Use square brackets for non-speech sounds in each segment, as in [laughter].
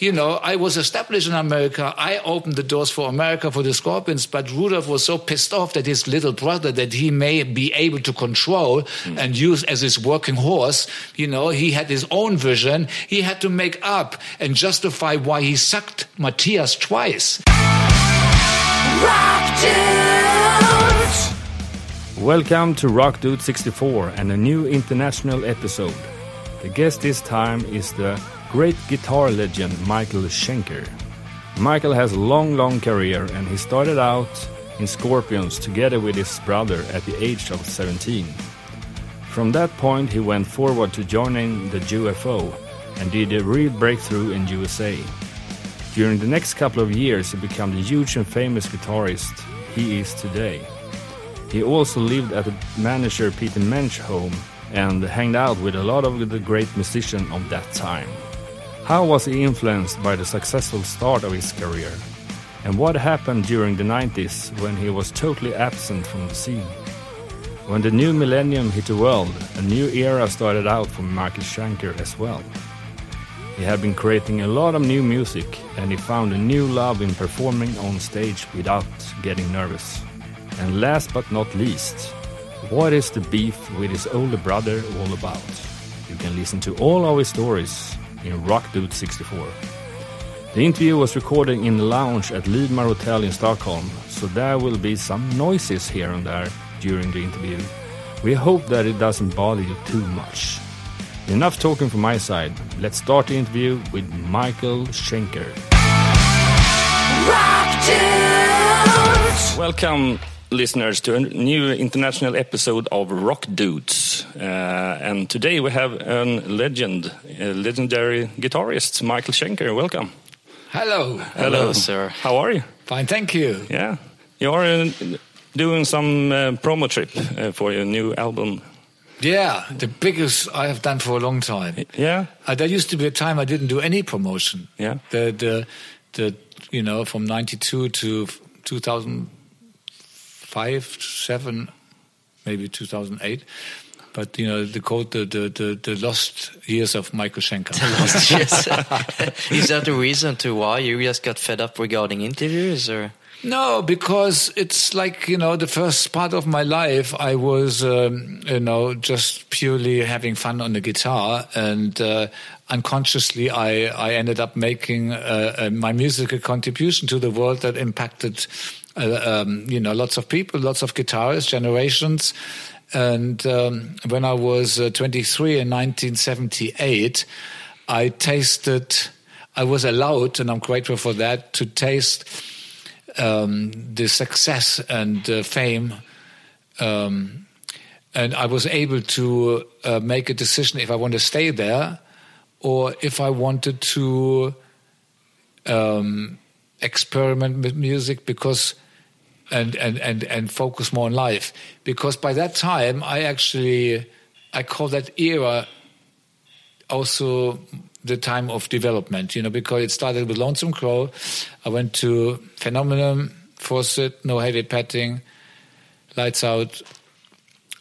You know, I was established in America. I opened the doors for America for the Scorpions, but Rudolph was so pissed off that his little brother that he may be able to control mm. and use as his working horse, you know, he had his own vision. He had to make up and justify why he sucked Matthias twice. Rock Welcome to Rock Dude 64 and a new international episode. The guest this time is the great guitar legend Michael Schenker. Michael has a long, long career and he started out in Scorpions together with his brother at the age of 17. From that point, he went forward to joining the UFO and did a real breakthrough in USA. During the next couple of years, he became the huge and famous guitarist he is today. He also lived at the manager Peter Mensch home and hanged out with a lot of the great musicians of that time. How was he influenced by the successful start of his career? And what happened during the 90s when he was totally absent from the scene? When the new millennium hit the world, a new era started out for Michael Schenker as well. He had been creating a lot of new music and he found a new love in performing on stage without getting nervous. And last but not least, what is the beef with his older brother all about? You can listen to all our stories in Rock Dude 64. The interview was recorded in the lounge at Lydmar Hotel in Stockholm, so there will be some noises here and there during the interview. We hope that it doesn't bother you too much. Enough talking from my side. Let's start the interview with Michael Schenker. Welcome, listeners, to a new international episode of Rock Dudes. Uh, and today we have a legend, a legendary guitarist, Michael Schenker. Welcome. Hello. Hello. Hello, sir. How are you? Fine, thank you. Yeah. You are uh, doing some uh, promo trip uh, for your new album. Yeah, the biggest I have done for a long time. Yeah. Uh, there used to be a time I didn't do any promotion. Yeah. The, the, the, you know, from 92 to 2000 five, seven, maybe 2008. But you know, the quote, the, the, the, the lost years of Michael Schenker. The lost years. [laughs] Is that the reason to why you just got fed up regarding interviews, or? No, because it's like you know the first part of my life I was um, you know just purely having fun on the guitar and uh, unconsciously I I ended up making uh, uh, my musical contribution to the world that impacted um, you know, lots of people, lots of guitarists, generations. And um, when I was uh, 23 in 1978, I tasted, I was allowed, and I'm grateful for that, to taste um, the success and uh, fame. Um, and I was able to uh, make a decision if I want to stay there or if I wanted to um, experiment with music because and, and, and, and focus more on life. Because by that time, I actually, I call that era also the time of development, you know, because it started with Lonesome Crow. I went to Phenomenon, Force It, No Heavy Petting, Lights Out,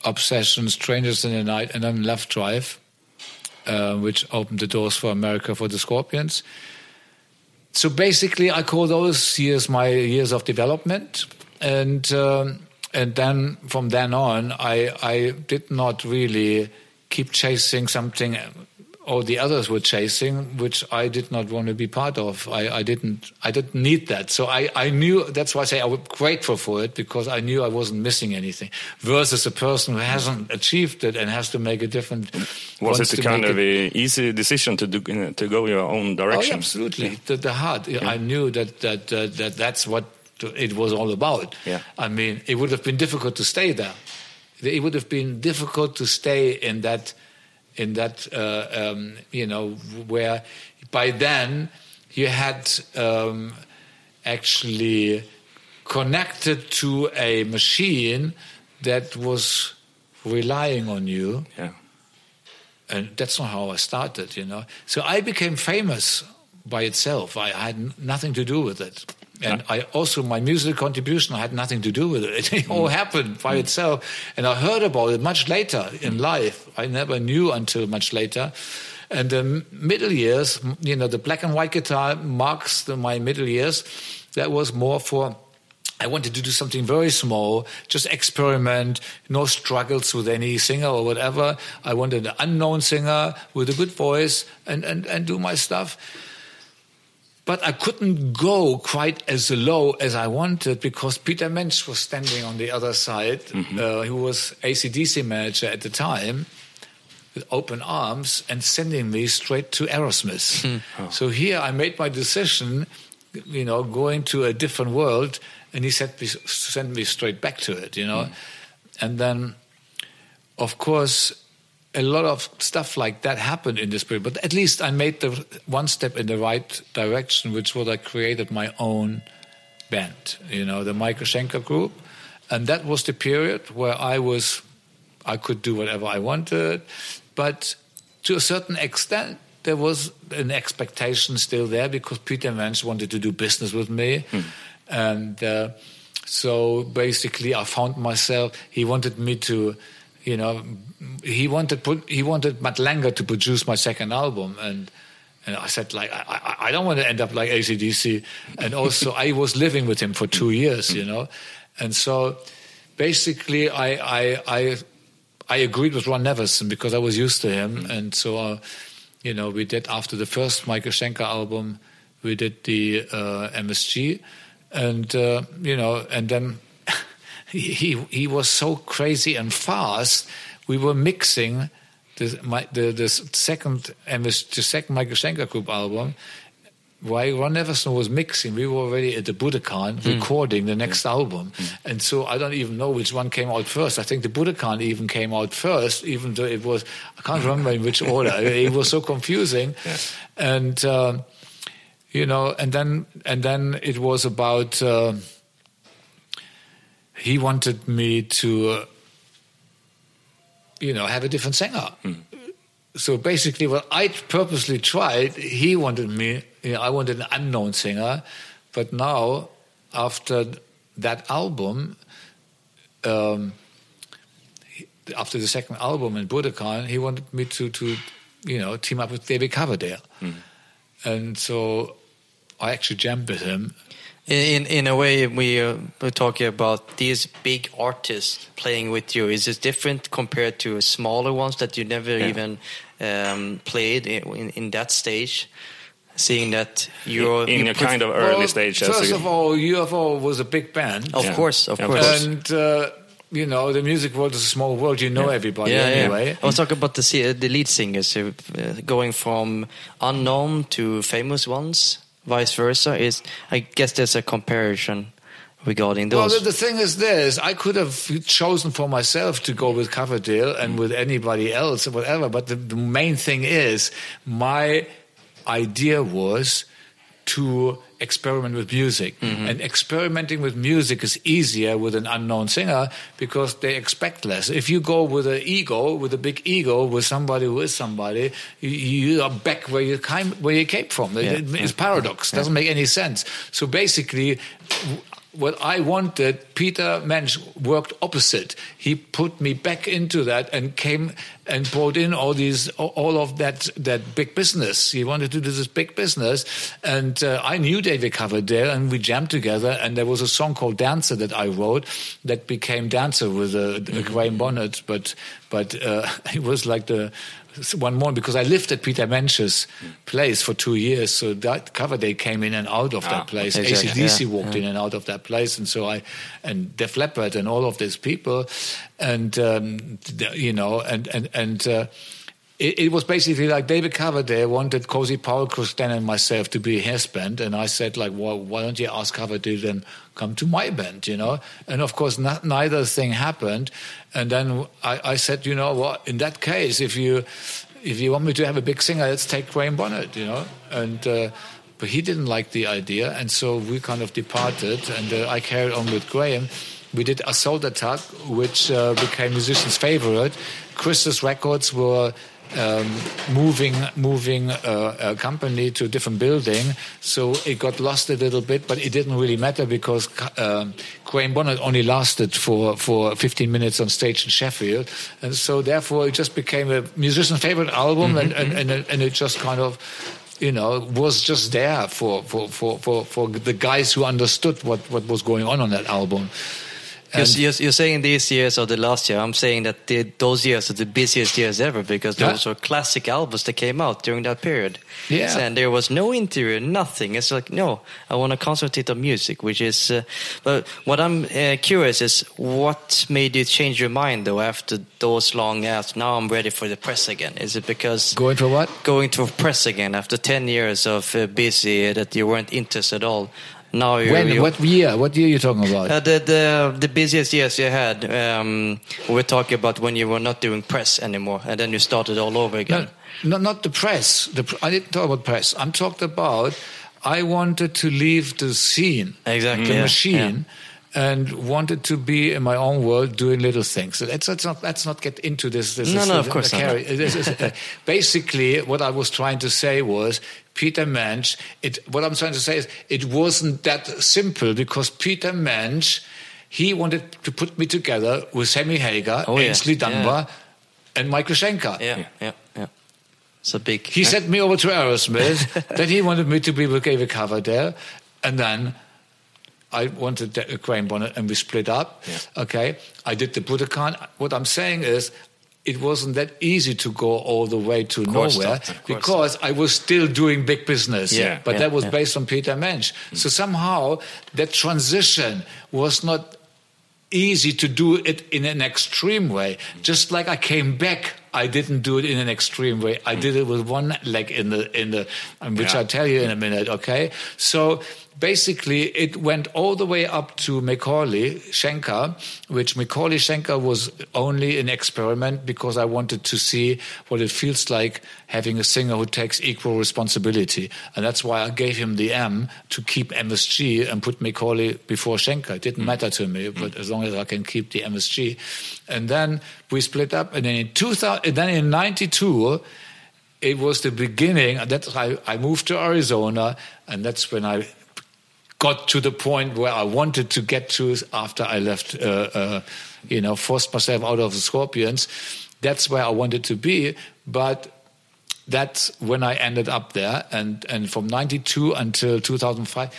Obsession, Strangers in the Night, and then Love Drive, uh, which opened the doors for America for the Scorpions. So basically, I call those years my years of development and um, and then from then on, I I did not really keep chasing something all the others were chasing, which I did not want to be part of. I, I didn't I didn't need that. So I, I knew that's why I say I was grateful for it because I knew I wasn't missing anything. Versus a person who hasn't achieved it and has to make a different. Was it a kind of a easy decision to do to go your own direction? Oh, absolutely. Yeah. The, the heart. Yeah. I knew that that uh, that that's what it was all about. Yeah. I mean, it would have been difficult to stay there. It would have been difficult to stay in that, in that, uh, um, you know, where by then you had um, actually connected to a machine that was relying on you. Yeah. And that's not how I started, you know. So I became famous by itself. I had nothing to do with it. And I also, my musical contribution had nothing to do with it. [laughs] It all mm. happened by mm. itself. And I heard about it much later in life. I never knew until much later. And the middle years, you know, the black and white guitar marks the, my middle years. That was more for I wanted to do something very small, just experiment, no struggles with any singer or whatever. I wanted an unknown singer with a good voice and, and, and do my stuff. But I couldn't go quite as low as I wanted because Peter Mensch was standing on the other side, mm-hmm. uh, who was ACDC manager at the time, with open arms and sending me straight to Aerosmith. Mm. Oh. So here I made my decision, you know, going to a different world and he sent me, sent me straight back to it, you know. Mm. And then, of course, a lot of stuff like that happened in this period. But at least I made the one step in the right direction, which was I created my own band, you know, the Michael Schenker Group, and that was the period where I was, I could do whatever I wanted, but to a certain extent. There was an expectation still there because Peter Mensch wanted to do business with me. Mm and uh, so basically, I found myself. He wanted me to, you know, he wanted put, he wanted Mutt Lange to produce my second album, and and I said like I, I, I don't want to end up like ACDC, and also I was living with him for two years, you know, and so basically I I I, I agreed with Ron Nevison because I was used to him, mm-hmm. and so uh, you know we did after the first Michael Schenker album, we did the uh, MSG and uh, you know, and then he he was so crazy and fast. We were mixing the my, the, the second and the second Michael Schenker Group album. While Ron Nevison was mixing, we were already at the Budokan mm. recording the next mm. album. Mm. And so I don't even know which one came out first. I think the Budokan even came out first, even though it was, I can't remember in which order. [laughs] it was so confusing. And, uh, you know, and then and then it was about uh, he wanted me to, uh, you know, have a different singer. Mm. So basically, what I purposely tried, he wanted me. You know, I wanted an unknown singer, but now after that album. Um, after the second album in Budokan, he wanted me to, to, you know, team up with David Coverdale. Mm. And so I actually jammed with him. In in a way, we uh, were talking about these big artists playing with you. Is it different compared to smaller ones that you never yeah. even um, played in, in that stage? Seeing that you're in, in a kind of early well, stage. First of all, UFO was a big band. Of yeah. course, of course, and. Uh, you know, the music world is a small world. You know yeah. everybody yeah, anyway. Yeah. I was talking about the the lead singers uh, going from unknown to famous ones vice versa is i guess there's a comparison regarding those. well the, the thing is this i could have chosen for myself to go with coverdale and with anybody else or whatever but the, the main thing is my idea was to experiment with music. Mm-hmm. And experimenting with music is easier with an unknown singer because they expect less. If you go with an ego, with a big ego, with somebody who is somebody, you, you are back where you came where you came from. Yeah. It, it's paradox. Yeah. Doesn't make any sense. So basically, what I wanted, Peter Mensch worked opposite. He put me back into that and came and brought in all these, all of that, that big business. He wanted to do this big business. And uh, I knew David Coverdale and we jammed together. And there was a song called Dancer that I wrote that became Dancer with a, a mm-hmm. Graham Bonnet. But, but uh, [laughs] it was like the, one more because I lived at Peter Mensch's place for two years. So that Coverdale came in and out of ah, that place. Exactly. ACDC yeah, walked yeah. in and out of that place. And so I, and Def Leppard and all of these people. And, um, you know, and, and, and, uh, it, it, was basically like David Coverdale wanted Cozy Powell, Chris and myself to be his band, and I said like, well, why don't you ask Coverdale then come to my band, you know? And of course, not, neither thing happened. And then I, I, said, you know what? In that case, if you if you want me to have a big singer, let's take Graham Bonnet, you know? And uh, but he didn't like the idea, and so we kind of departed, and uh, I carried on with Graham. We did Assault Attack, which uh, became musicians' favorite. Chrysalis Records were um, moving moving uh, a company to a different building, so it got lost a little bit. But it didn't really matter because um, Graham Bonnet only lasted for for 15 minutes on stage in Sheffield, and so therefore it just became a musician's favorite album, mm-hmm. and, and, and, and it just kind of you know, was just there for, for, for, for, for the guys who understood what, what was going on on that album. You're, you're, saying these years or the last year. I'm saying that the, those years are the busiest years ever because those yeah. were classic albums that came out during that period. Yeah. And there was no interior, nothing. It's like, no, I want to concentrate on music, which is. Uh, but what I'm uh, curious is what made you change your mind though after those long years? Now I'm ready for the press again. Is it because. Going for what? Going to press again after 10 years of uh, busy that you weren't interested at all. Now you, when? You, what year? What year are you talking about? Uh, the, the the busiest years you had. Um, we're talking about when you were not doing press anymore, and then you started all over again. No, no not the press. The, I didn't talk about press. I'm talking about. I wanted to leave the scene, exactly, the yeah, machine. Yeah and wanted to be in my own world doing little things. So let's, let's, not, let's not get into this. this no, this, no, of course not. uh, basically, what I was trying to say was Peter Mensch. It, what I'm trying to say is it wasn't that simple because Peter Mensch, he wanted to put me together with Sammy Hagar, oh, Aynsley yeah. Dunbar, yeah. and Michael Schenker. Yeah, yeah, yeah. It's a big. He sent me over to Aerosmith. [laughs] then he wanted me to be with David Coverdale, and then I wanted a Graham Bonnet and we split up. Yeah. Okay. I did the Budokan. What I'm saying is, it wasn't that easy to go all the way to nowhere because I was still doing big business. Yeah, but yeah, that was yeah. based on Peter Mensch. Mm. So somehow that transition was not easy to do it in an extreme way. Just like I came back, I didn't do it in an extreme way. I did it with one leg in the in the, um, which I'll tell you in a minute. Okay, so basically it went all the way up to Macaulay Schenker, which Macaulay Schenker was only an experiment because I wanted to see what it feels like having a singer who takes equal responsibility. And that's why I gave him the M to keep MSG and put Macaulay before Schenker. It didn't mm. matter to me, but as long as I can keep the MSG. And then we split up. And then in 2000, then in 92, it was the beginning. That's I, I moved to Arizona, and that's when I got to the point where I wanted to get to after I left, uh, uh, you know, forced myself out of the Scorpions. That's where I wanted to be, but that's when I ended up there. And and from '92 until 2005.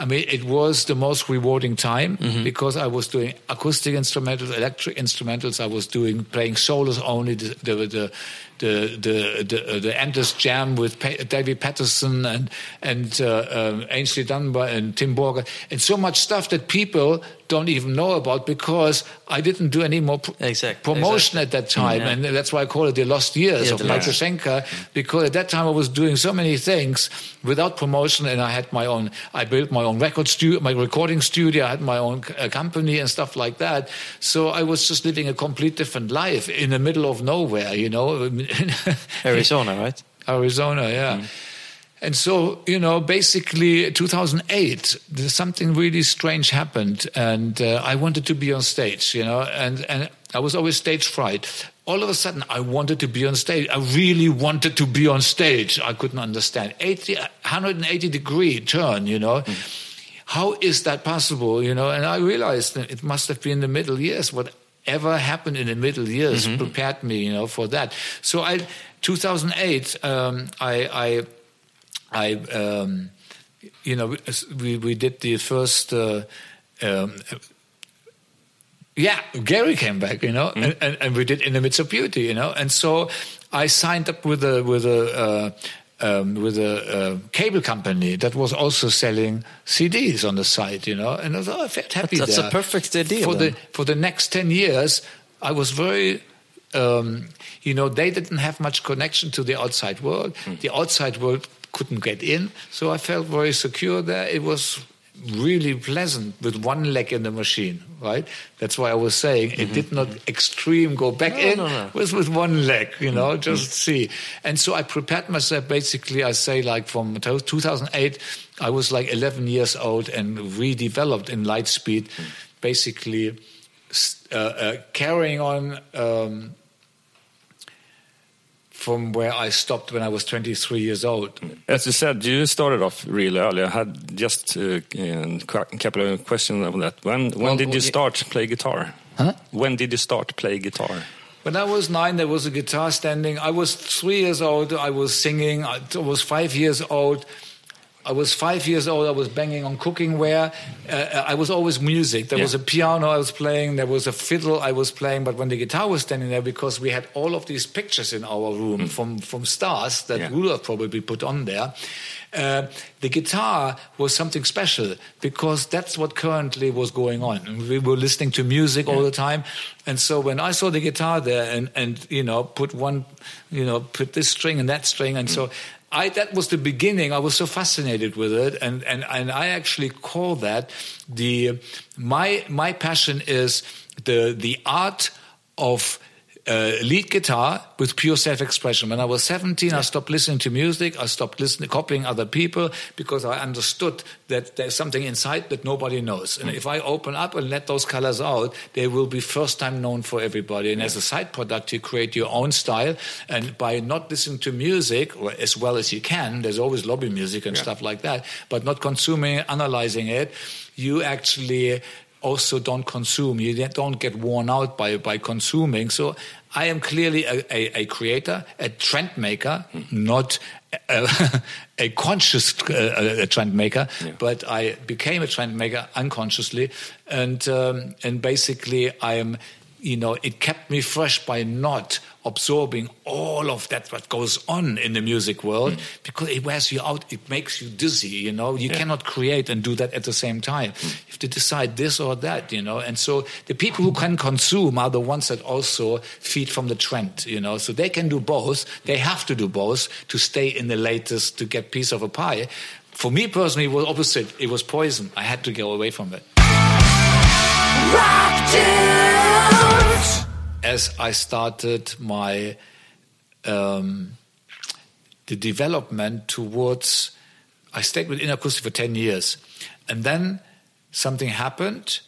I mean, it was the most rewarding time mm-hmm. because I was doing acoustic instrumentals, electric instrumentals. I was doing playing solos only. The the the the the, the, the endless jam with pa- David Patterson and and uh, um, Aynsley Dunbar and Tim Borger and so much stuff that people don't even know about because I didn't do any more promotion exactly. at that time, yeah. and that's why I call it the lost years yeah, of Schenker because at that time I was doing so many things without promotion, and I had my own. I built my own record studio, my recording studio. I had my own uh, company and stuff like that. So I was just living a complete different life in the middle of nowhere, you know. [laughs] Arizona, right? Arizona, yeah. Mm. And so, you know, basically 2008, something really strange happened. And uh, I wanted to be on stage, you know, and, and I was always stage fright. All of a sudden, I wanted to be on stage. I really wanted to be on stage. I couldn't understand. 80, 180 degree turn, you know. Mm. How is that possible, you know? And I realized it must have been the middle years. Whatever happened in the middle years mm-hmm. prepared me, you know, for that. So I, 2008, um, I, I I, um, you know, we, we did the first, uh, um, yeah, Gary came back, you know, mm. and, and, and, we did In the Midst of Beauty, you know, and so I signed up with a, with a, uh, um, with a, a, cable company that was also selling CDs on the site, you know, and I was oh, I felt happy that's, there. a perfect idea for then. the for the next ten years. I was very um, you know, they didn't have much connection to the outside world. Mm. The outside world couldn't get in. So I felt very secure there. It was really pleasant with one leg in the machine, right? That's why I was saying it mm-hmm. did not extreme go back no, in. No, no. was with one leg, you know, mm-hmm. just see. And so I prepared myself basically, I say like from 2008, I was like 11 years old and redeveloped in Lightspeed, mm-hmm. basically uh, uh, carrying on um, from where I stopped when I was 23 years old. As you said, you started off really early. I had just uh, a couple of questions on that. When when Well, did you start play guitar? Huh? When did you start play guitar? When I was nine, there was a guitar standing. I was three years old. I was singing. I was five years old. I was five years old. I was banging on cookingware. Uh, I was always music. There was a piano I was playing. There was a fiddle I was playing. But when the guitar was standing there, because we had all of these pictures in our room from from stars that Yeah. Rudolph probably put on there. Uh, the guitar was something special because that's what currently was going on. And We were listening to music all the time, and so when I saw the guitar there and and you know put one, you know put this string and that string, and so I that was the beginning. I was so fascinated with it, and and and I actually call that the my my passion is the the art of uh, lead guitar with pure self-expression. When I was 17, I stopped listening to music. I stopped listening, copying other people because I understood that there's something inside that nobody knows. And if I open up and let those colors out, they will be first time known for everybody. And as a side product, you create your own style. And by not listening to music or as well as you can, there's always lobby music and stuff like that, but not consuming, analyzing it, you actually also don't consume. You don't get worn out by, by consuming. So I am clearly a, a, a creator, a trend maker, not a, [laughs] a conscious uh, a trend maker, but I became a trend maker unconsciously. And, um, and basically I am, you know, it kept me fresh by not absorbing all of that what goes on in the music world hmm. because it wears you out it makes you dizzy you know? You cannot create and do that at the same time. Hmm. You have to decide this or that you know? And so the people who can consume are the ones that also feed from the trend you know? So they can do both. They have to do both to stay in the latest to get piece of a pie. For me personally it was opposite. It was poison. I had to go away from it. Rock dudes. As I started my um, the development towards, I stayed with inakustik for ten years, and then something happened.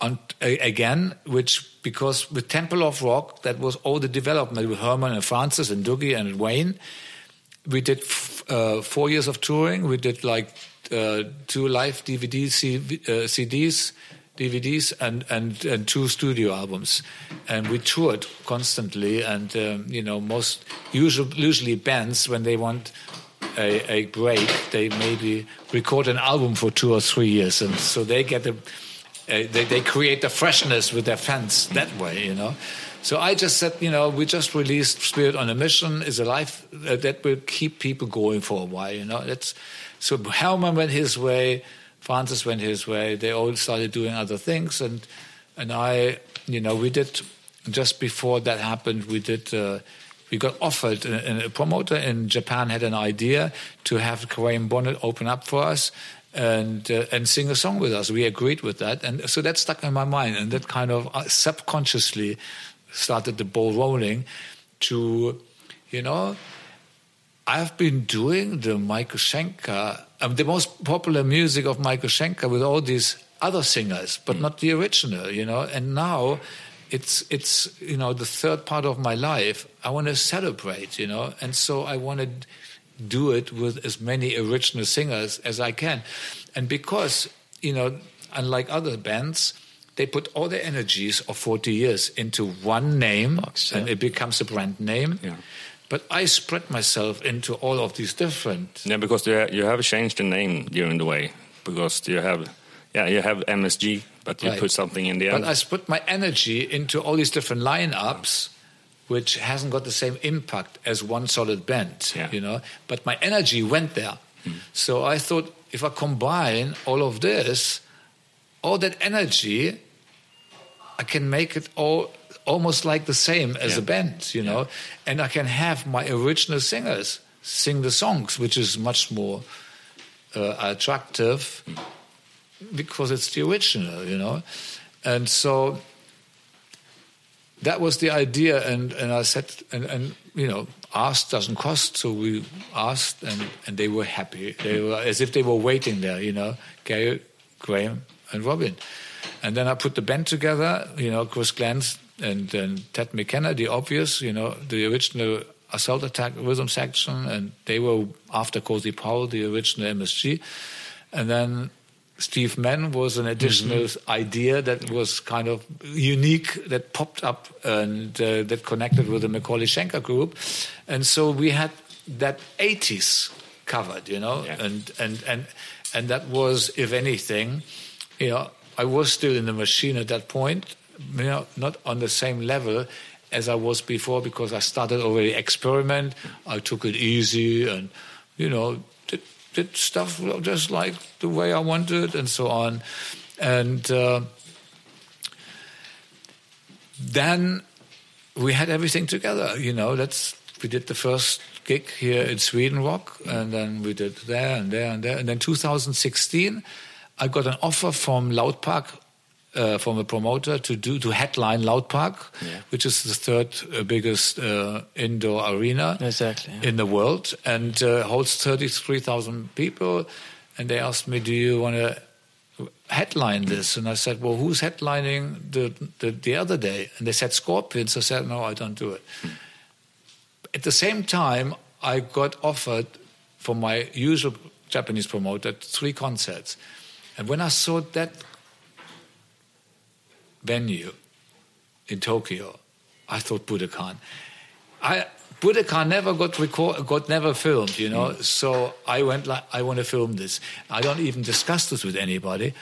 On, again, which because with Temple of Rock, that was all the development with Herman and Francis and Doogie and Wayne. We did uh, four years of touring. We did like uh, two live DVD uh, CDs, DVDs, and, and and two studio albums, and we toured constantly. And um, you know, most usually, usually bands when they want a, a break, they maybe record an album for two or three years, and so they get a uh, they, they create the freshness with their fans that way, you know. So I just said, you know, we just released Spirit on a Mission is a life uh, that will keep people going for a while, you know. That's so Herman went his way, Francis went his way. They all started doing other things, and and I, you know, we did just before that happened. We did. Uh, we got offered, and a promoter in Japan had an idea to have Graham Bonnet open up for us and uh, and sing a song with us. We agreed with that, and so that stuck in my mind, and that kind of uh, subconsciously started the ball rolling. To, you know, I've been doing the Michael Schenker, um, the most popular music of Michael Schenker with all these other singers, but not the original, you know. And now it's it's you know the third part of my life. I want to celebrate, you know, and so I want to do it with as many original singers as I can, and because you know, unlike other bands. They put all their energies of 40 years into one name, yeah. and it becomes a brand name. Yeah. But I spread myself into all of these different. Yeah, because you you have changed the name during the way because you have yeah you have MSG, but you Right. put something in the But end. I split my energy into all these different lineups, which hasn't got the same impact as one solid band, Yeah. you know. But my energy went there. Hmm. So I thought if I combine all of this, all that energy, I can make it all almost like the same as Yeah. a band, you know. And I can have my original singers sing the songs, which is much more uh, attractive because it's the original, you know. And so that was the idea, and, and I said, and, and you know, asked doesn't cost, so we asked, and, and they were happy. They were as if they were waiting there, you know, Gary, Graham, and Robin. And then I put the band together, you know, Chris Glantz and, then Ted McKenna, the obvious, you know, the original Assault Attack Rhythm Section, and they were after Cozy Powell, the original MSG. And then Steve Mann was an additional idea that was kind of unique that popped up and uh, that connected with the Macaulay Schenker group. And so we had that 80s covered, you know, Yeah. and, and, and, and that was, if anything, you know, I was still in the machine at that point, you know, not on the same level as I was before because I started already experiment. I took it easy and, you know, did, did stuff just like the way I wanted and so on. And uh, then we had everything together, you know. That's we did the first gig here in Sweden Rock, and then we did there and there and there. And then 2016, I got an offer from Loud Park, uh, from a promoter to do to headline Loud Park, Yeah. which is the third uh, biggest uh, indoor arena Exactly, yeah. in the world, and uh, holds 33,000 people. And they asked me, "Do you want to headline this?" And I said, "Well, who's headlining the, the the other day?" And they said Scorpions. I said, "No, I don't do it." At the same time, I got offered from my usual Japanese promoter three concerts, and when I saw that venue in Tokyo, I thought Budokan. I Budokan never got record, got never filmed, you know. So I went like, I want to film this. I don't even discuss this with anybody.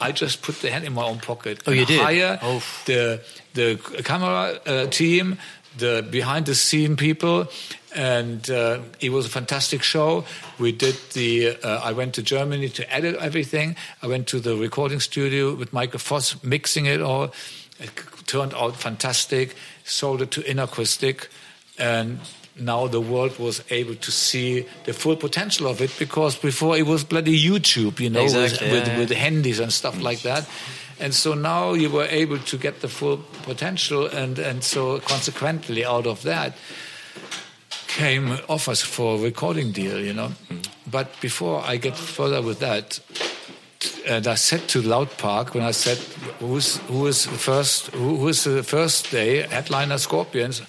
I just put the hand in my own pocket. Oh, you did? Hire Oh. the the camera uh, team, the behind the scene people, and uh, it was a fantastic show. We did the. Uh, I went to Germany to edit everything. I went to the recording studio with Michael Voss mixing it all. It turned out fantastic. Sold it to inakustik, and now the world was able to see the full potential of it because before it was bloody YouTube, you know, Exactly, with, yeah, with, with handies and stuff like that. And so now you were able to get the full potential, and, and so consequently, out of that came offers for a recording deal, you know. But before I get further with that, and I said to Loud Park when I said, "Who's who is first? Who, who is the first day headliner Scorpions?"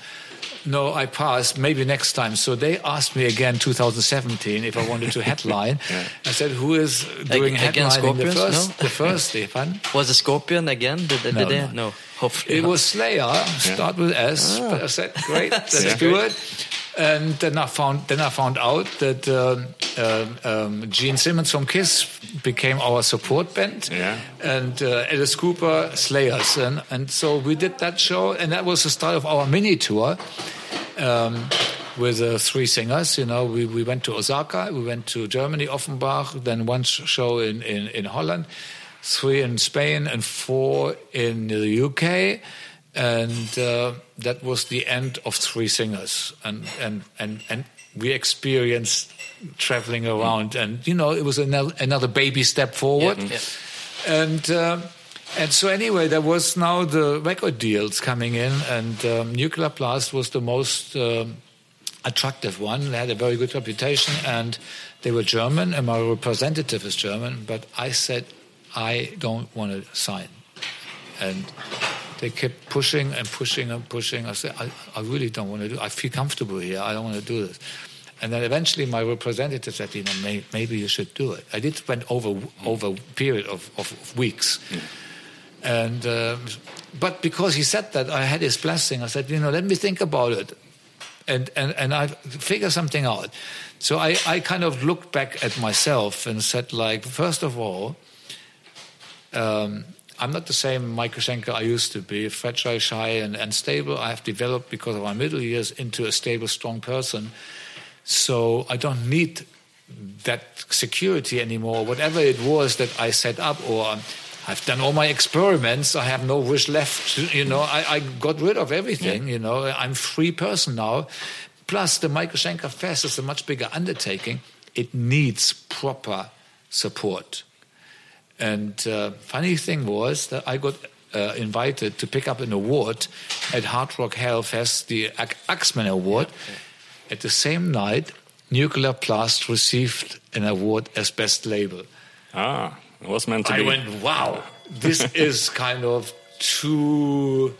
No, I passed. Maybe next time. So they asked me again, 2017, if I wanted to [laughs] headline. I said, "Who is doing Ag- headlining the first? No? The first [laughs] pardon? Was a Scorpion again? Did, did No, they? no. No, hopefully. It not. was Slayer, start with S. But I said, great, [laughs] let's Yeah. do it. And then I found then I found out that um, um, um, Gene Simmons from Kiss became our support band, Yeah. and uh, Alice Cooper Slayers, and and so we did that show, and that was the start of our mini tour. Um, with uh, three singers, you know, we, we went to Osaka, we went to Germany, Offenbach, then one sh- show in, in, in Holland, three in Spain, and four in the UK and uh, that was the end of three singers. And and and and we experienced traveling around. And you know it was another, another baby step forward. Yeah. and uh, and so anyway there was now the record deals coming in. And um, nuclear blast was the most um, attractive one. They had a very good reputation. And they were german. And my representative is german. But i said i don't want to sign. And they kept pushing and pushing and pushing. I said, I, I really don't want to do. I feel comfortable here. I don't want to do this. And then eventually, my representative said, you know, may, maybe you should do it. I did went over over a period of, of, of weeks, and um, but because he said that, I had his blessing. I said, you know, let me think about it, and and and I figure something out. So I I kind of looked back at myself and said, like, first of all um, I'm not the same Schenker I used to be, fragile, shy, and unstable. I have developed because of my middle years into a stable, strong person. So I don't need that security anymore. Whatever it was that I set up, or um, I've done all my experiments. I have no wish left. You know, I, I got rid of everything. You know, I'm free person now. Plus, the Schenker Fest is a much bigger undertaking. It needs proper support. And uh, funny thing was that I got uh, invited to pick up an award at Hard Rock Hellfest, the Axeman Award. At the same night, Nuclear Blast received an award as best label. Ah, it was meant to I be. I went, wow, this [laughs] is kind of too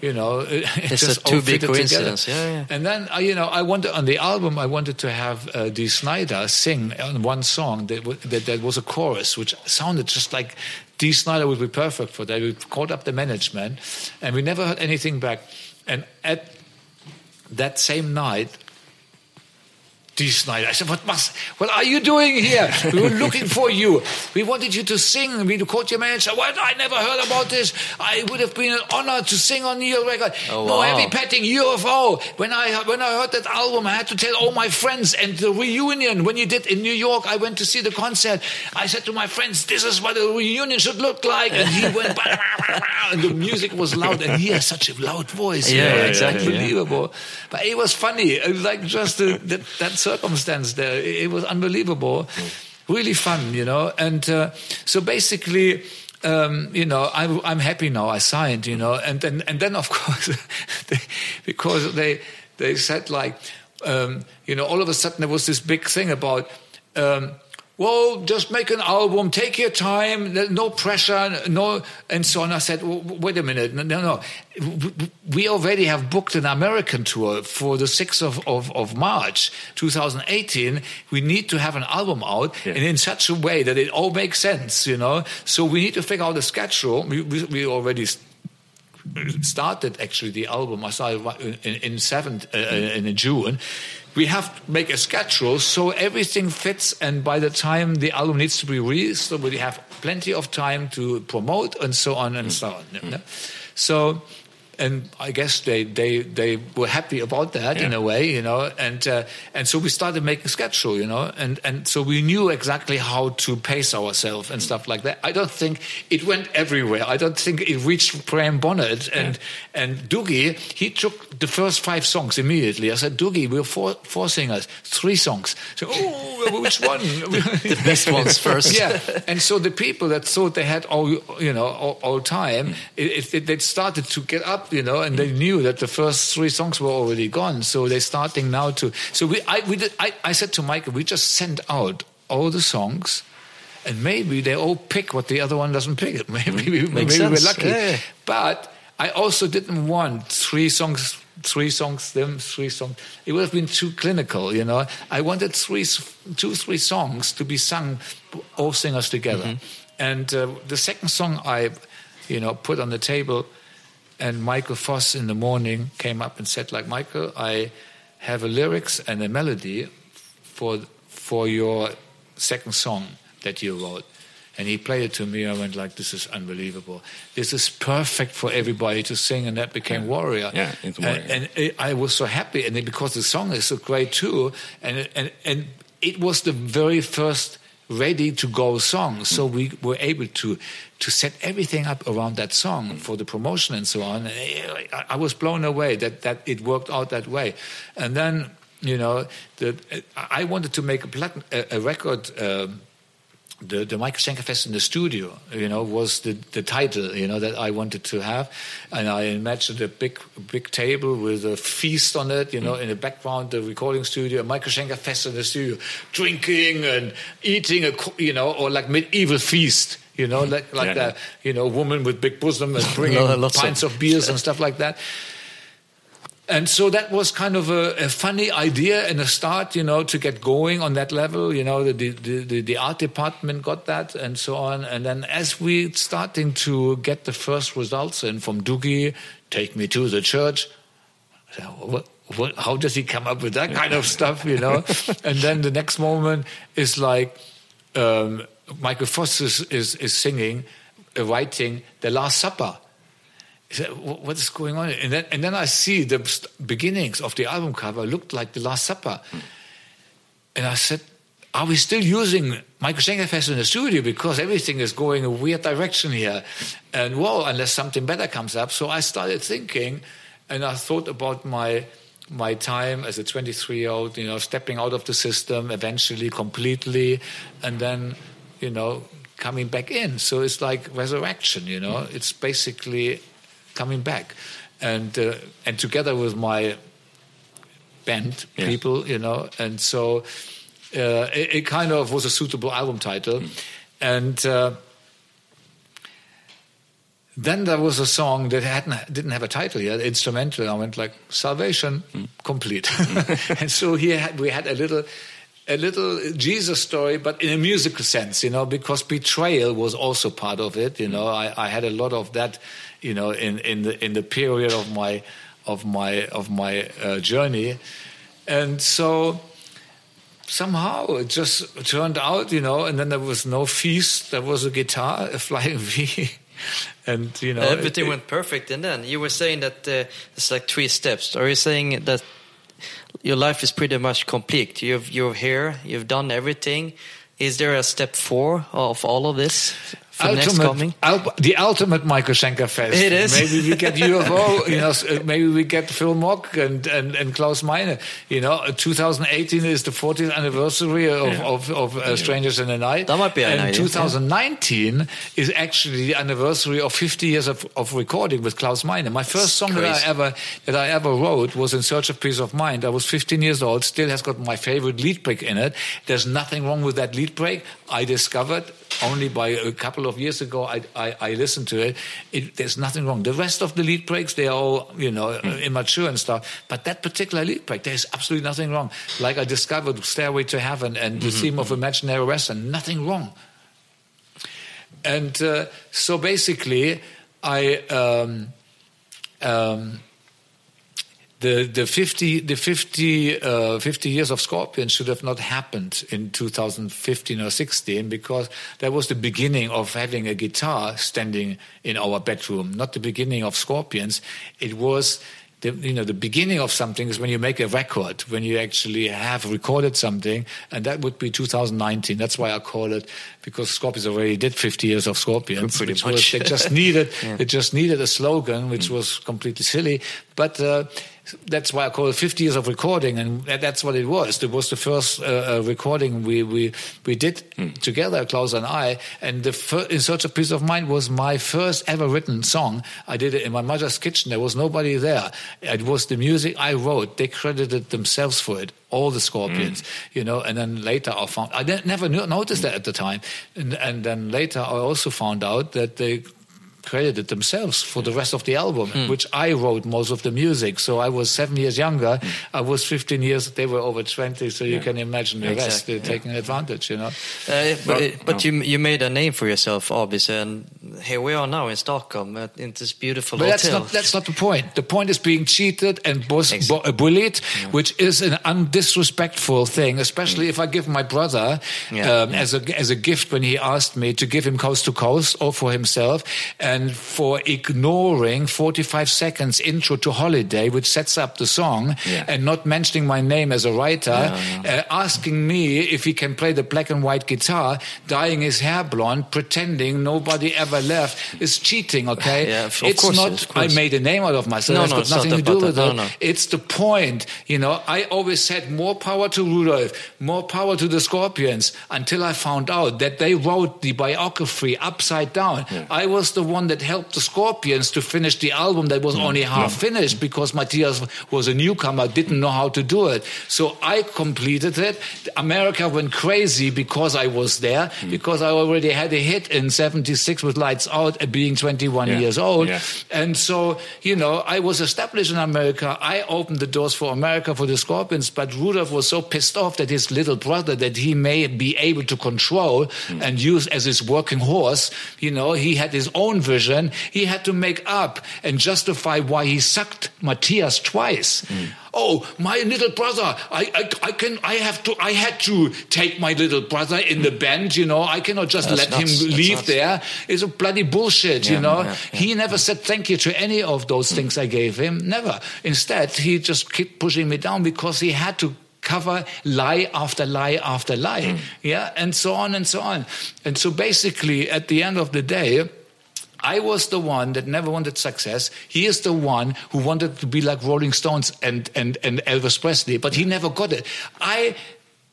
you know, it, [laughs] it It's a just all too big fitted together. coincidence. Yeah, yeah. And then, uh, you know, I wanted on the album, I wanted to have uh, Dee Snider sing on one song that, w- that, that was a chorus, which sounded just like Dee Snider would be perfect for that. We called up the management, and we never heard anything back. And at that same night, Dee Snider. I said, what, must, what are you doing here? We were looking for you. We wanted you to sing. We called your manager. What? I never heard about this. I would have been an honor to sing on your record. Oh, no wow. heavy petting, UFO. When I, when I heard that album, I had to tell all my friends. And the reunion, when you did in New York, I went to see the concert. I said to my friends, this is what a reunion should look like. And he went, bah, bah, bah, and the music was loud. And he has such a loud voice. Yeah, know, exactly, yeah. Unbelievable. But it was funny. It was like just the, that, that circumstance there. It, was unbelievable. Really fun, you know. And uh, so basically, um, you know, I, I'm happy now. I signed, you know, and then and then of [laughs] course, they, because they they said like, um, you know, all of a sudden there was this big thing about. Um, well, just make an album, take your time, no pressure, no, and so on. I said, "W- w- wait a minute, no, no, no. W- w- We already have booked an American tour for the 6th of, of, of March 2018. We need to have an album out Yeah. and in such a way that it all makes sense, you know. So we need to figure out a schedule. We, we, we already started actually the album. I started in, in seventh uh, in June. We have to make a schedule so everything fits, and by the time the album needs to be released, so we have plenty of time to promote and so on and so on. Mm-hmm. know. So. And I guess they, they, they were happy about that in a way, you know, and uh, and so we started making a schedule, you know, and, and so we knew exactly how to pace ourselves and stuff like that. I don't think it went everywhere. I don't think it reached Graham Bonnet and and Doogie. He took the first five songs immediately. I said, Doogie, we're four, four singers, three songs. So, oh, which [laughs] one? The best ones [laughs] first. yeah, and so the people that thought they had all you know all, all time, it, it, they started to get up, you know, and they knew that the first three songs were already gone. So they're starting now to. So we, I, we did, I, I said to Michael, we just send out all the songs. And maybe they all pick what the other one doesn't pick. [laughs] Maybe, maybe Makes we're lucky. Yeah. But I also didn't want three songs, three songs, them, three songs. It would have been too clinical, you know. I wanted three, two, three songs to be sung, all singers together. And uh, the second song I, you know, put on the table, and Michael Voss in the morning came up and said, like, Michael, I have a lyrics and a melody for for your second song that you wrote. And he played it to me. I went like, "This is unbelievable. This is perfect for everybody to sing." And that became Warrior. Yeah, into And- Warrior. And, it, I was so happy, and because the song is so great too. And and and it was the very first ready to go song. So we were able to to set everything up around that song for the promotion and so on. And I, was blown away that that it worked out that way. And then you know, that I wanted to make a, a record. Um, the, the Michael Schenker Fest in the studio, you know, was the, the title, you know, that I wanted to have. And I imagined a big, big table with a feast on it, you know, mm. in the background, the recording studio, Michael Schenker Fest in the studio, drinking and eating, a, you know, or like medieval feast, you know, mm. like, like Yeah. that, you know, woman with big bosom and [laughs] bringing of- pints of beers and stuff like that. And so that was kind of a, a funny idea and a start, you know, to get going on that level. You know, the, the, the, the art department got that and so on. And then as we starting to get the first results in from Doogie, Take Me to the Church, what, what, how does he come up with that kind of stuff, you know? [laughs] and then the next moment is like um, Michael Voss is, is, is singing, uh, writing The Last Supper. What is going on? And then, and then I see the beginnings of the album cover looked like The Last Supper. And I said, are we still using Michael Schenkerfest in the studio? Because everything is going a weird direction here. And well, unless something better comes up. So I started thinking, and I thought about my my time as a 23 year old, you know, stepping out of the system eventually completely, and then, you know, coming back in. So it's like resurrection, you know. It's basically coming back, and uh, and together with my band Yeah. people, you know, and so uh, it, it kind of was a suitable album title, and. Uh, then there was a song that hadn't didn't have a title yet, instrumental. I went like Salvation, complete. [laughs] and so here had, we had a little a little Jesus story, but in a musical sense, you know, because betrayal was also part of it. You know, I, I had a lot of that, you know, in, in the in the period of my of my of my uh, journey, and so somehow it just turned out, you know, and then there was no feast. There was a guitar, [laughs] a flying V, and you know Everything it- went perfect, and then you were saying that uh, it's like three steps. Are you saying that your life is pretty much complete? You've you're here, you've done everything. Is there a step four of all of this for next coming? ul- the ultimate Michael Schenker fest. It is. Maybe we get UFO. [laughs] you know, uh, maybe we get Phil Mogg and, and, and Klaus Meine. You know, uh, 2018 is the 40th anniversary of Yeah. of, of uh, Strangers in the Night. That might be an and idea, 2019 is actually the anniversary of 50 years of, of recording with Klaus Meine. My first song that. I ever that I ever wrote was "In Search of Peace of Mind." I was 15 years old. Still has got my favorite lead break in it. There's nothing wrong with that lead break. I discovered only by a couple of years ago. I I, I listened to it. it. There's nothing wrong. The rest of the lead breaks they are all you know immature and stuff. But that particular lead break, there's absolutely nothing wrong. Like I discovered "Stairway to Heaven" and the theme of Imaginary Western. Nothing wrong. And uh, so basically, I um, um, the the 50 the 50 uh, 50 years of Scorpion should have not happened in 2015 or 16 because that was the beginning of having a guitar standing in our bedroom, not the beginning of Scorpions. It was the, you know the beginning of something is when you make a record, when you actually have recorded something, and that would be 2019. That's why I call it because Scorpions already did 50 years of Scorpions. Pretty which much. was- they just needed [laughs] it just needed a slogan, which was completely silly, but. Uh, that's why I call it 50 years of recording, and that's what it was. It was the first uh, uh, recording we we we did together, Klaus and I. And the fir- "In Search of Peace of Mind" was my first ever written song. I did it in my mother's kitchen. There was nobody there. It was the music I wrote. They credited themselves for it. All the Scorpions, you know. And then later I found I ne- never noticed that at the time, and, and then later I also found out that they credited themselves for the rest of the album, which I wrote most of the music. So I was seven years younger. I was 15 years. They were over 20. So you can imagine the rest. Exactly, They're taking advantage, you know. Uh, but No, but no. you you made a name for yourself, obviously, and here we are now in Stockholm uh, in this beautiful But that's hotel. not that's not the point. The point is being cheated and bus- Exactly. bu- bullied, which is an undisrespectful thing. Especially if I give my brother Yeah, um, as a as a gift when he asked me to give him coast to coast or for himself, and for ignoring 45 seconds intro to Holiday, which sets up the song, Yeah. and not mentioning my name as a writer, Uh, asking me if he can play the black and white guitar, dyeing his hair blonde, pretending nobody ever left, is cheating. Okay, Yeah, of it's course, not. of I made a name out of myself. No, it's no, got it's not nothing to do with that. No, no. It's the point. You know, I always said more power to Rudolph, more power to the Scorpions until I found out that they wrote the biography upside down. I was the one that helped the Scorpions to finish the album that was only half finished because Matthias was a newcomer, didn't know how to do it. So I completed it. America went crazy because I was there, mm. because I already had a hit in 76 with Lights Out, uh, being 21 Yeah. years old. Yeah. And so, you know, I was established in America. I opened the doors for America for the Scorpions, but Rudolph was so pissed off that his little brother, that he may be able to control and use as his working horse, you know, he had his own vision. He had to make up and justify why he sucked Matthias twice. Oh, my little brother! I, I, I can, I have to, I had to take my little brother in the band. You know, I cannot just That's let nuts. him leave there. It's a bloody bullshit. you know, yeah, yeah. he never said thank you to any of those things I gave him. Never. Instead, he just kept pushing me down because he had to cover lie after lie after lie. Hmm. Yeah, and so on and so on. And so basically, at the end of the day. I was the one that never wanted success. He is the one who wanted to be like Rolling Stones and, and, and Elvis Presley, but he never got it. I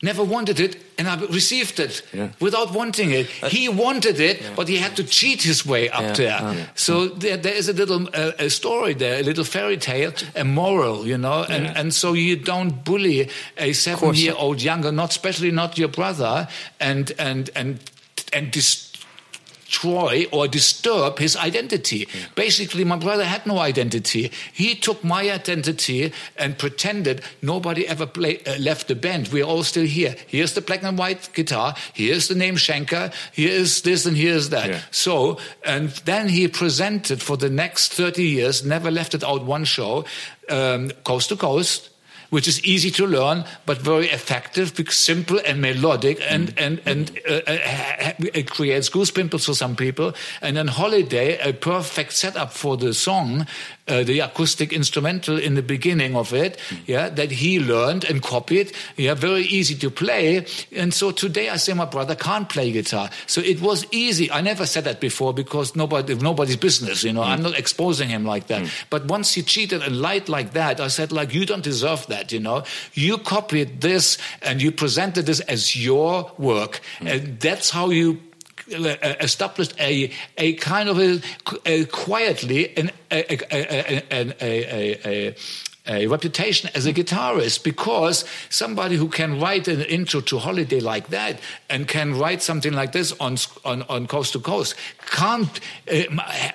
never wanted it and I received it Yeah. without wanting it. He wanted it, but he had to cheat his way up Yeah, there. yeah. So there, there is a little uh, a story there, a little fairy tale, a moral, you know, and, Yeah. and so you don't bully a seven year old younger, not especially not your brother, and and and and dis- destroy or disturb his identity. Basically, my brother had no identity. He took my identity and pretended nobody ever play, uh, left the band. We're all still here. Here's the black and white guitar. Here's the name Schenker. Here is this and here's that. Yeah. So, and then he presented for the next 30 years, never left it out one show, um, coast to coast. Which is easy to learn, but very effective, because simple and melodic, and and and uh, uh, it creates goosepimples for some people. And then Holiday, a perfect setup for the song, uh, the acoustic instrumental in the beginning of it, hmm. yeah, that he learned and copied. Yeah, very easy to play. And so today I say my brother can't play guitar. So it was easy. I never said that before because nobody, nobody's business, you know. I'm hmm. not exposing him like that. Hmm. But once he cheated and lied like that, I said like, you don't deserve that, you know. You copied this and you presented this as your work. And that's how you established a a kind of a, a quietly an, a, a, a, a, a, a, a reputation as a guitarist because somebody who can write an intro to holiday like that and can write something like this on on, on coast to coast can't uh,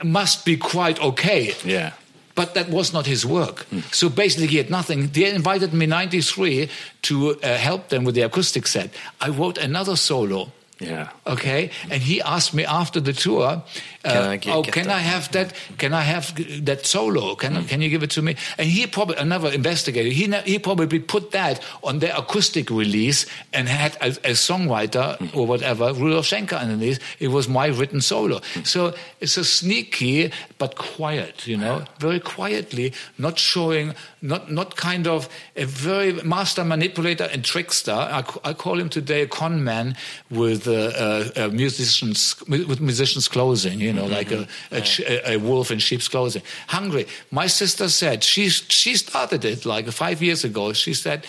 must be quite okay Yeah. but that was not his work. So basically, he had nothing. They invited me '93 to uh, help them with the acoustic set. I wrote another solo. Yeah. Okay, and he asked me after the tour, uh, Can I get- "Oh, get can that? I have that? Can I have that solo? Can mm. can you give it to me?" And he probably another investigator. He he probably put that on their acoustic release and had a, a songwriter mm. or whatever Rudolf Schenker underneath. It was my written solo. Mm. So it's a sneaky but quiet, you know, very quietly, not showing, not not kind of a very master manipulator and trickster. I, I call him today a con man with uh, musicians with musicians' clothing, you know, like a, a, ch- a, wolf in sheep's clothing. Hungry. My sister said she she started it like five years ago. She said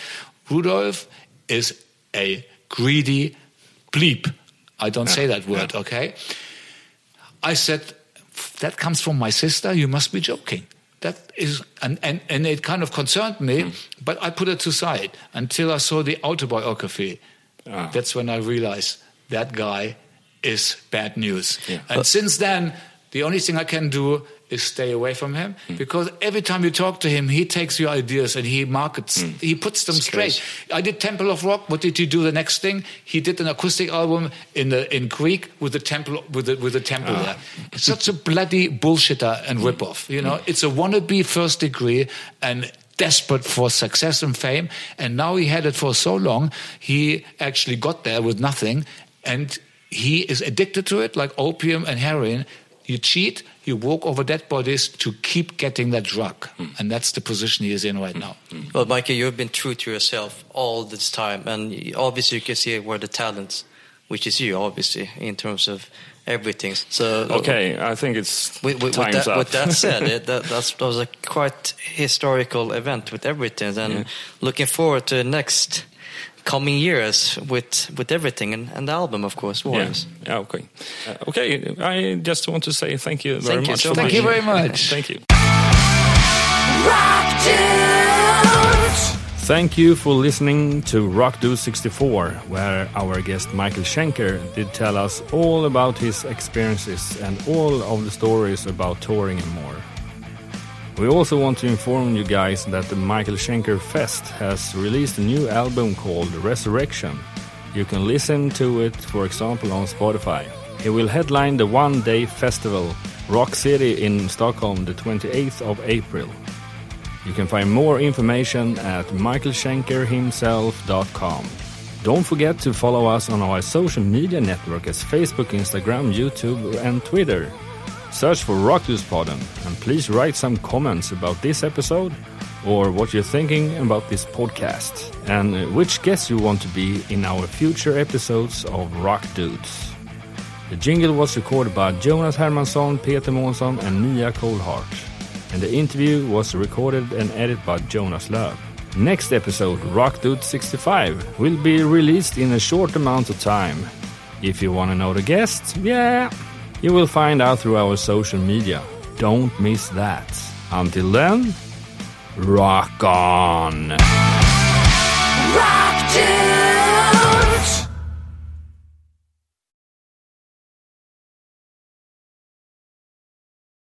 Rudolf is a greedy bleep. I don't say that word, [laughs] okay? I said, that comes from my sister. You must be joking. That is, and, and, and it kind of concerned me, but I put it aside until I saw the autobiography. Ah. That's when I realized that guy is bad news. Yeah. And since then, the only thing I can do is stay away from him because every time you talk to him, he takes your ideas and he markets, he puts them straight. I did Temple of Rock. What did he do the next thing? He did an acoustic album in the in Greek with the temple with the with the temple there. It's such a bloody bullshitter and ripoff. You know, it's a wannabe first degree and desperate for success and fame. And now he had it for so long, he actually got there with nothing, and he is addicted to it like opium and heroin. You cheat, you walk over dead bodies to keep getting that drug. Hmm. And that's the position he is in right hmm. now. Hmm. Well, Michael, you've been true to yourself all this time, and obviously you can see where the talents, which is you, obviously, in terms of everything. So, Okay, I think it's With, with, with, that, up. with that said, it, [laughs] that, that's, that was a quite historical event with everything, and looking forward to the next coming years with with everything and, and the album, of course. yeah. Warriors. yeah, okay. Uh, okay, I just want to say thank you very Thank you much. so for much. Thank you very much. [laughs] Thank you. Rock Dudes. Thank you for listening to Rock Dude 64, where our guest Michael Schenker did tell us all about his experiences and all of the stories about touring and more. We also want to inform you guys that the Michael Schenker Fest has released a new album called Resurrection. You can listen to it, for example, on Spotify. He will headline the one day festival, Rock City in Stockholm, the 28th of April. You can find more information at michaelschenkerhimself.com. Don't forget to follow us on our social media network as Facebook, Instagram, YouTube, and Twitter. Search for Rockduspodden and please write some comments about this episode or what you're thinking about this podcast and uh, which guests you want to be in our future episodes of Rock Dudes. The jingle was recorded by Jonas Hermansson, Peter Månsson, and Mia Coldheart. And the interview was recorded and edited by Jonas Löv. Next episode, Rock Dude 65, will be released in a short amount of time. If you want to know the guests, yeah, you will find out through our social media. Don't miss that. Until then, rock on! Rock to